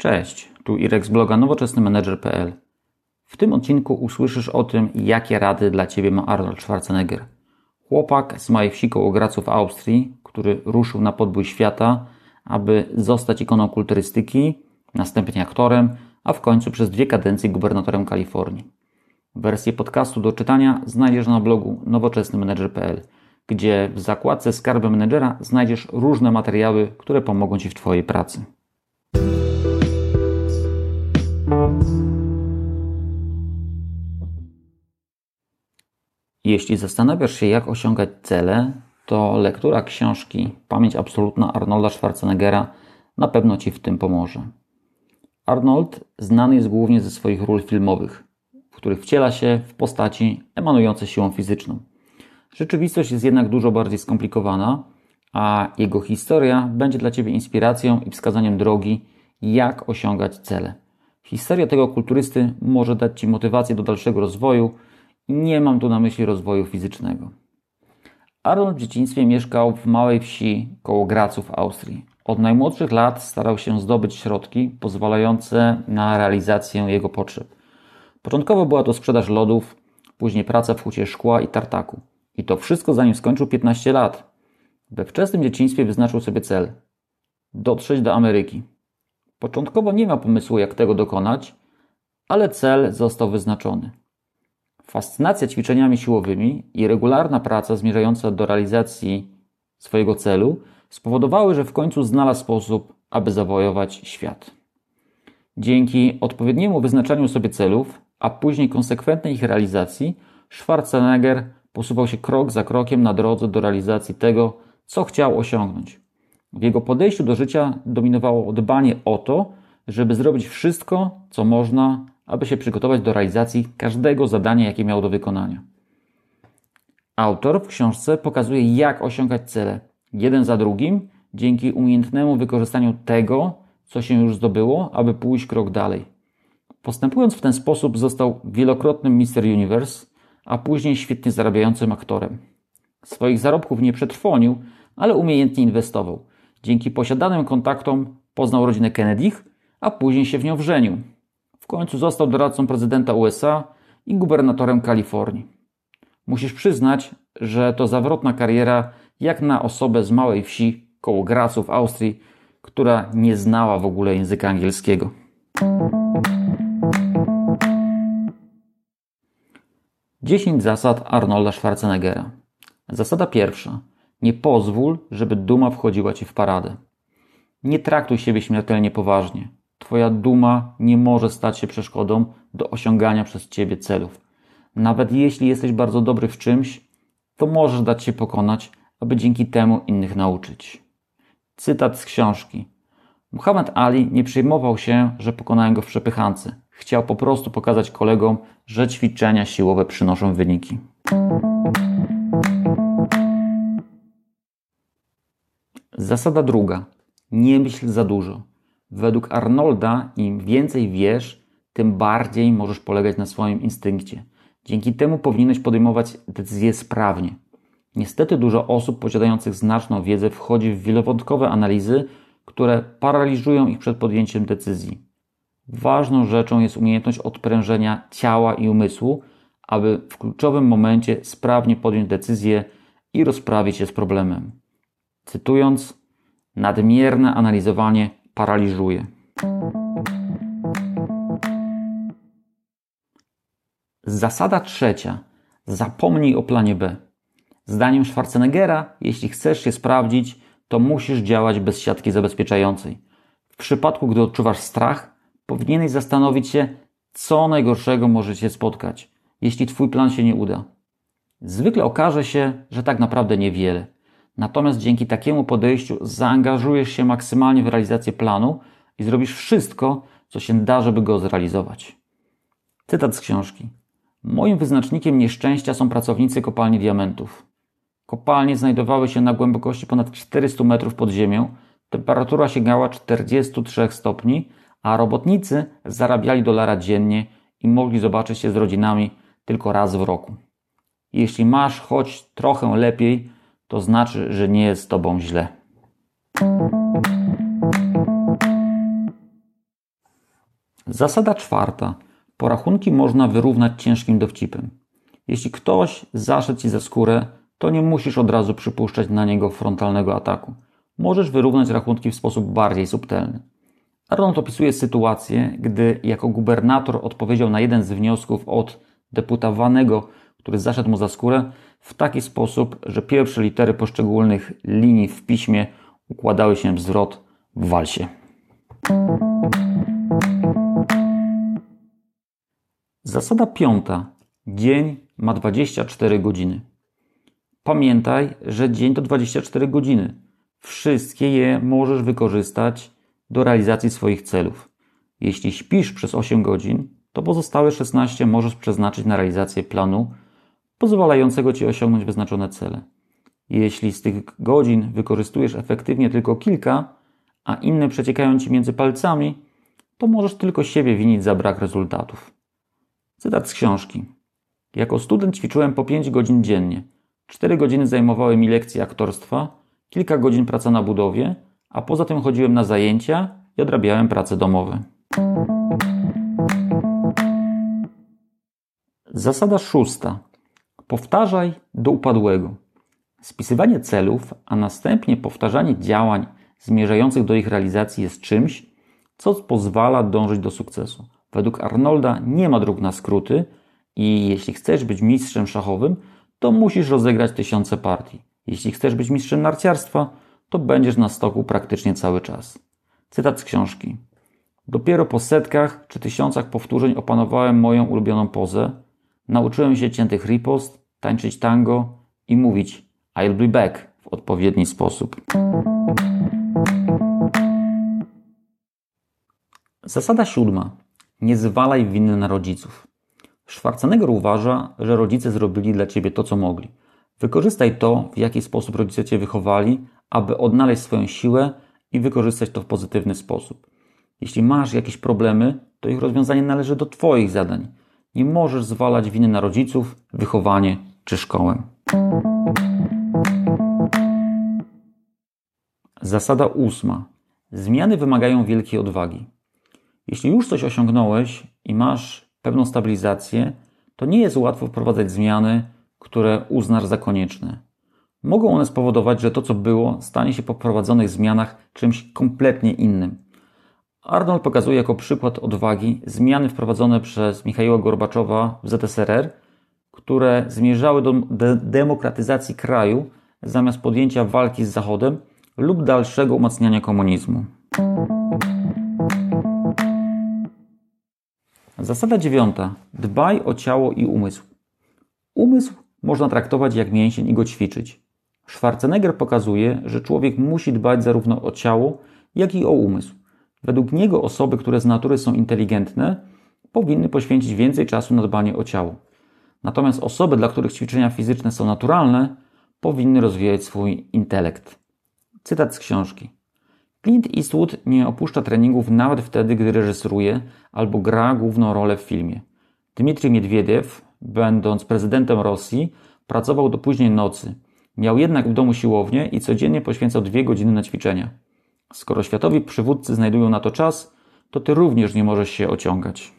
Cześć, tu Irek z bloga nowoczesnymenedżer.pl. W tym odcinku usłyszysz o tym, jakie rady dla Ciebie ma Arnold Schwarzenegger. Chłopak z małej wsi koło Gracu w Austrii, który ruszył na podbój świata, aby zostać ikoną kulturystyki, następnie aktorem, a w końcu przez dwie kadencje gubernatorem Kalifornii. Wersję podcastu do czytania znajdziesz na blogu nowoczesnymenedżer.pl, gdzie w zakładce Skarby Menedżera znajdziesz różne materiały, które pomogą Ci w Twojej pracy. Jeśli zastanawiasz się, jak osiągać cele, to lektura książki Pamięć absolutna Arnolda Schwarzeneggera na pewno Ci w tym pomoże. Arnold znany jest głównie ze swoich ról filmowych, w których wciela się w postaci emanujące siłą fizyczną. Rzeczywistość jest jednak dużo bardziej skomplikowana, a jego historia będzie dla Ciebie inspiracją i wskazaniem drogi, jak osiągać cele. Historia tego kulturysty może dać Ci motywację do dalszego rozwoju. Nie mam tu na myśli rozwoju fizycznego. Arnold w dzieciństwie mieszkał w małej wsi koło Gracu w Austrii. Od najmłodszych lat starał się zdobyć środki pozwalające na realizację jego potrzeb. Początkowo była to sprzedaż lodów, później praca w hucie szkła i tartaku. I to wszystko zanim skończył 15 lat. We wczesnym dzieciństwie wyznaczył sobie cel dotrzeć do Ameryki. Początkowo nie miał pomysłu, jak tego dokonać, ale cel został wyznaczony. Fascynacja ćwiczeniami siłowymi i regularna praca zmierzająca do realizacji swojego celu spowodowały, że w końcu znalazł sposób, aby zawojować świat. Dzięki odpowiedniemu wyznaczaniu sobie celów, a później konsekwentnej ich realizacji, Schwarzenegger posuwał się krok za krokiem na drodze do realizacji tego, co chciał osiągnąć. W jego podejściu do życia dominowało dbanie o to, żeby zrobić wszystko, co można, aby się przygotować do realizacji każdego zadania, jakie miał do wykonania. Autor w książce pokazuje, jak osiągać cele, jeden za drugim, dzięki umiejętnemu wykorzystaniu tego, co się już zdobyło, aby pójść krok dalej. Postępując w ten sposób, został wielokrotnym Mister Universe, a później świetnie zarabiającym aktorem. Swoich zarobków nie przetrwonił, ale umiejętnie inwestował. Dzięki posiadanym kontaktom poznał rodzinę Kennedych, a później się w nią wrzenił. Końcu został doradcą prezydenta USA i gubernatorem Kalifornii. Musisz przyznać, że to zawrotna kariera jak na osobę z małej wsi koło Gracu w Austrii, która nie znała w ogóle języka angielskiego. Dziesięć zasad Arnolda Schwarzeneggera. Zasada pierwsza. Nie pozwól, żeby duma wchodziła ci w paradę. Nie traktuj siebie śmiertelnie poważnie. Twoja duma nie może stać się przeszkodą do osiągania przez ciebie celów. Nawet jeśli jesteś bardzo dobry w czymś, to możesz dać się pokonać, aby dzięki temu innych nauczyć. Cytat z książki. Muhammad Ali nie przejmował się, że pokonałem go w przepychance. Chciał po prostu pokazać kolegom, że ćwiczenia siłowe przynoszą wyniki. Zasada druga. Nie myśl za dużo. Według Arnolda, im więcej wiesz, tym bardziej możesz polegać na swoim instynkcie. Dzięki temu powinieneś podejmować decyzje sprawnie. Niestety dużo osób posiadających znaczną wiedzę wchodzi w wielowątkowe analizy, które paraliżują ich przed podjęciem decyzji. Ważną rzeczą jest umiejętność odprężenia ciała i umysłu, aby w kluczowym momencie sprawnie podjąć decyzję i rozprawić się z problemem. Cytując, nadmierne analizowanie paraliżuje. Zasada trzecia. Zapomnij o planie B. Zdaniem Schwarzeneggera, jeśli chcesz się sprawdzić, to musisz działać bez siatki zabezpieczającej. W przypadku, gdy odczuwasz strach, powinieneś zastanowić się, co najgorszego może cię spotkać, jeśli twój plan się nie uda. Zwykle okaże się, że tak naprawdę niewiele. Natomiast dzięki takiemu podejściu zaangażujesz się maksymalnie w realizację planu i zrobisz wszystko, co się da, żeby go zrealizować. Cytat z książki. Moim wyznacznikiem nieszczęścia są pracownicy kopalni diamentów. Kopalnie znajdowały się na głębokości ponad 400 metrów pod ziemią, temperatura sięgała 43 stopni, a robotnicy zarabiali dolara dziennie i mogli zobaczyć się z rodzinami tylko raz w roku. Jeśli masz choć trochę lepiej, to znaczy, że nie jest z tobą źle. Zasada czwarta. Porachunki można wyrównać ciężkim dowcipem. Jeśli ktoś zaszedł ci za skórę, to nie musisz od razu przypuszczać na niego frontalnego ataku. Możesz wyrównać rachunki w sposób bardziej subtelny. Arnold opisuje sytuację, gdy jako gubernator odpowiedział na jeden z wniosków od deputowanego, który zaszedł mu za skórę, w taki sposób, że pierwsze litery poszczególnych linii w piśmie układały się w zwrot w walsie. Zasada piąta. Dzień ma 24 godziny. Pamiętaj, że dzień to 24 godziny. Wszystkie je możesz wykorzystać do realizacji swoich celów. Jeśli śpisz przez 8 godzin, to pozostałe 16 możesz przeznaczyć na realizację planu pozwalającego Ci osiągnąć wyznaczone cele. Jeśli z tych godzin wykorzystujesz efektywnie tylko kilka, a inne przeciekają Ci między palcami, to możesz tylko siebie winić za brak rezultatów. Cytat z książki. Jako student ćwiczyłem po 5 godzin dziennie. 4 godziny zajmowały mi lekcje aktorstwa, kilka godzin praca na budowie, a poza tym chodziłem na zajęcia i odrabiałem prace domowe. Zasada szósta. Powtarzaj do upadłego. Spisywanie celów, a następnie powtarzanie działań zmierzających do ich realizacji jest czymś, co pozwala dążyć do sukcesu. Według Arnolda nie ma dróg na skróty i jeśli chcesz być mistrzem szachowym, to musisz rozegrać tysiące partii. Jeśli chcesz być mistrzem narciarstwa, to będziesz na stoku praktycznie cały czas. Cytat z książki. Dopiero po setkach czy tysiącach powtórzeń opanowałem moją ulubioną pozę. Nauczyłem się ciętych ripost, tańczyć tango i mówić I'll be back w odpowiedni sposób. Zasada siódma. Nie zwalaj winy na rodziców. Schwarzenegger uważa, że rodzice zrobili dla ciebie to, co mogli. Wykorzystaj to, w jaki sposób rodzice cię wychowali, aby odnaleźć swoją siłę i wykorzystać to w pozytywny sposób. Jeśli masz jakieś problemy, to ich rozwiązanie należy do Twoich zadań. Nie możesz zwalać winy na rodziców, wychowanie czy szkołę. Zasada ósma. Zmiany wymagają wielkiej odwagi. Jeśli już coś osiągnąłeś i masz pewną stabilizację, to nie jest łatwo wprowadzać zmiany, które uznasz za konieczne. Mogą one spowodować, że to, co było, stanie się po wprowadzonych zmianach czymś kompletnie innym. Arnold pokazuje jako przykład odwagi zmiany wprowadzone przez Michaiła Gorbaczowa w ZSRR, które zmierzały do de demokratyzacji kraju zamiast podjęcia walki z Zachodem lub dalszego umacniania komunizmu. Zasada dziewiąta. Dbaj o ciało i umysł. Umysł można traktować jak mięsień i go ćwiczyć. Schwarzenegger pokazuje, że człowiek musi dbać zarówno o ciało, jak i o umysł. Według niego osoby, które z natury są inteligentne, powinny poświęcić więcej czasu na dbanie o ciało. Natomiast osoby, dla których ćwiczenia fizyczne są naturalne, powinny rozwijać swój intelekt. Cytat z książki. Clint Eastwood nie opuszcza treningów nawet wtedy, gdy reżyseruje albo gra główną rolę w filmie. Dmitrij Miedwiediew, będąc prezydentem Rosji, pracował do późnej nocy. Miał jednak w domu siłownię i codziennie poświęcał dwie godziny na ćwiczenia. Skoro światowi przywódcy znajdują na to czas, to ty również nie możesz się ociągać.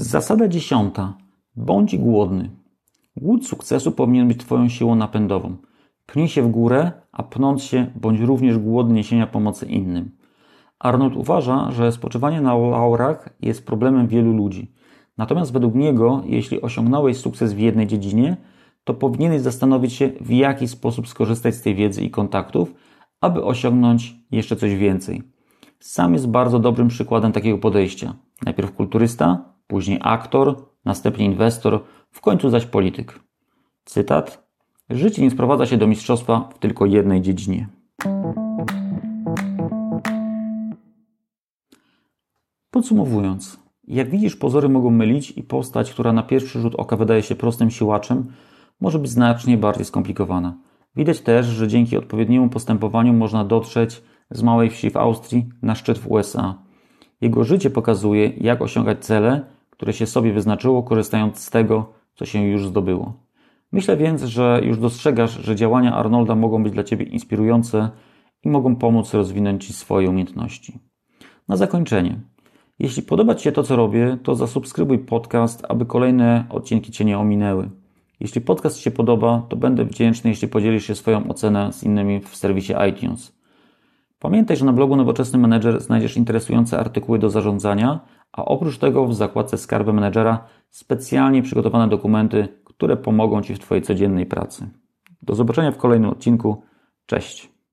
Zasada dziesiąta. Bądź głodny. Głód sukcesu powinien być Twoją siłą napędową. Pnij się w górę, a pnąc się, bądź również głodny niesienia pomocy innym. Arnold uważa, że spoczywanie na laurach jest problemem wielu ludzi. Natomiast według niego, jeśli osiągnąłeś sukces w jednej dziedzinie, to powinieneś zastanowić się, w jaki sposób skorzystać z tej wiedzy i kontaktów, aby osiągnąć jeszcze coś więcej. Sam jest bardzo dobrym przykładem takiego podejścia. Najpierw kulturysta, później aktor, następnie inwestor, w końcu zaś polityk. Cytat: Życie nie sprowadza się do mistrzostwa w tylko jednej dziedzinie. Podsumowując, jak widzisz, pozory mogą mylić i postać, która na pierwszy rzut oka wydaje się prostym siłaczem, może być znacznie bardziej skomplikowana. Widać też, że dzięki odpowiedniemu postępowaniu można dotrzeć z małej wsi w Austrii na szczyt w USA. Jego życie pokazuje, jak osiągać cele, które się sobie wyznaczyło, korzystając z tego, co się już zdobyło. Myślę więc, że już dostrzegasz, że działania Arnolda mogą być dla Ciebie inspirujące i mogą pomóc rozwinąć Ci swoje umiejętności. Na zakończenie. Jeśli podoba Ci się to, co robię, to zasubskrybuj podcast, aby kolejne odcinki Cię nie ominęły. Jeśli podcast Ci się podoba, to będę wdzięczny, jeśli podzielisz się swoją ocenę z innymi w serwisie iTunes. Pamiętaj, że na blogu Nowoczesny Manager znajdziesz interesujące artykuły do zarządzania, a oprócz tego w zakładce Skarby Menedżera specjalnie przygotowane dokumenty, które pomogą Ci w Twojej codziennej pracy. Do zobaczenia w kolejnym odcinku. Cześć.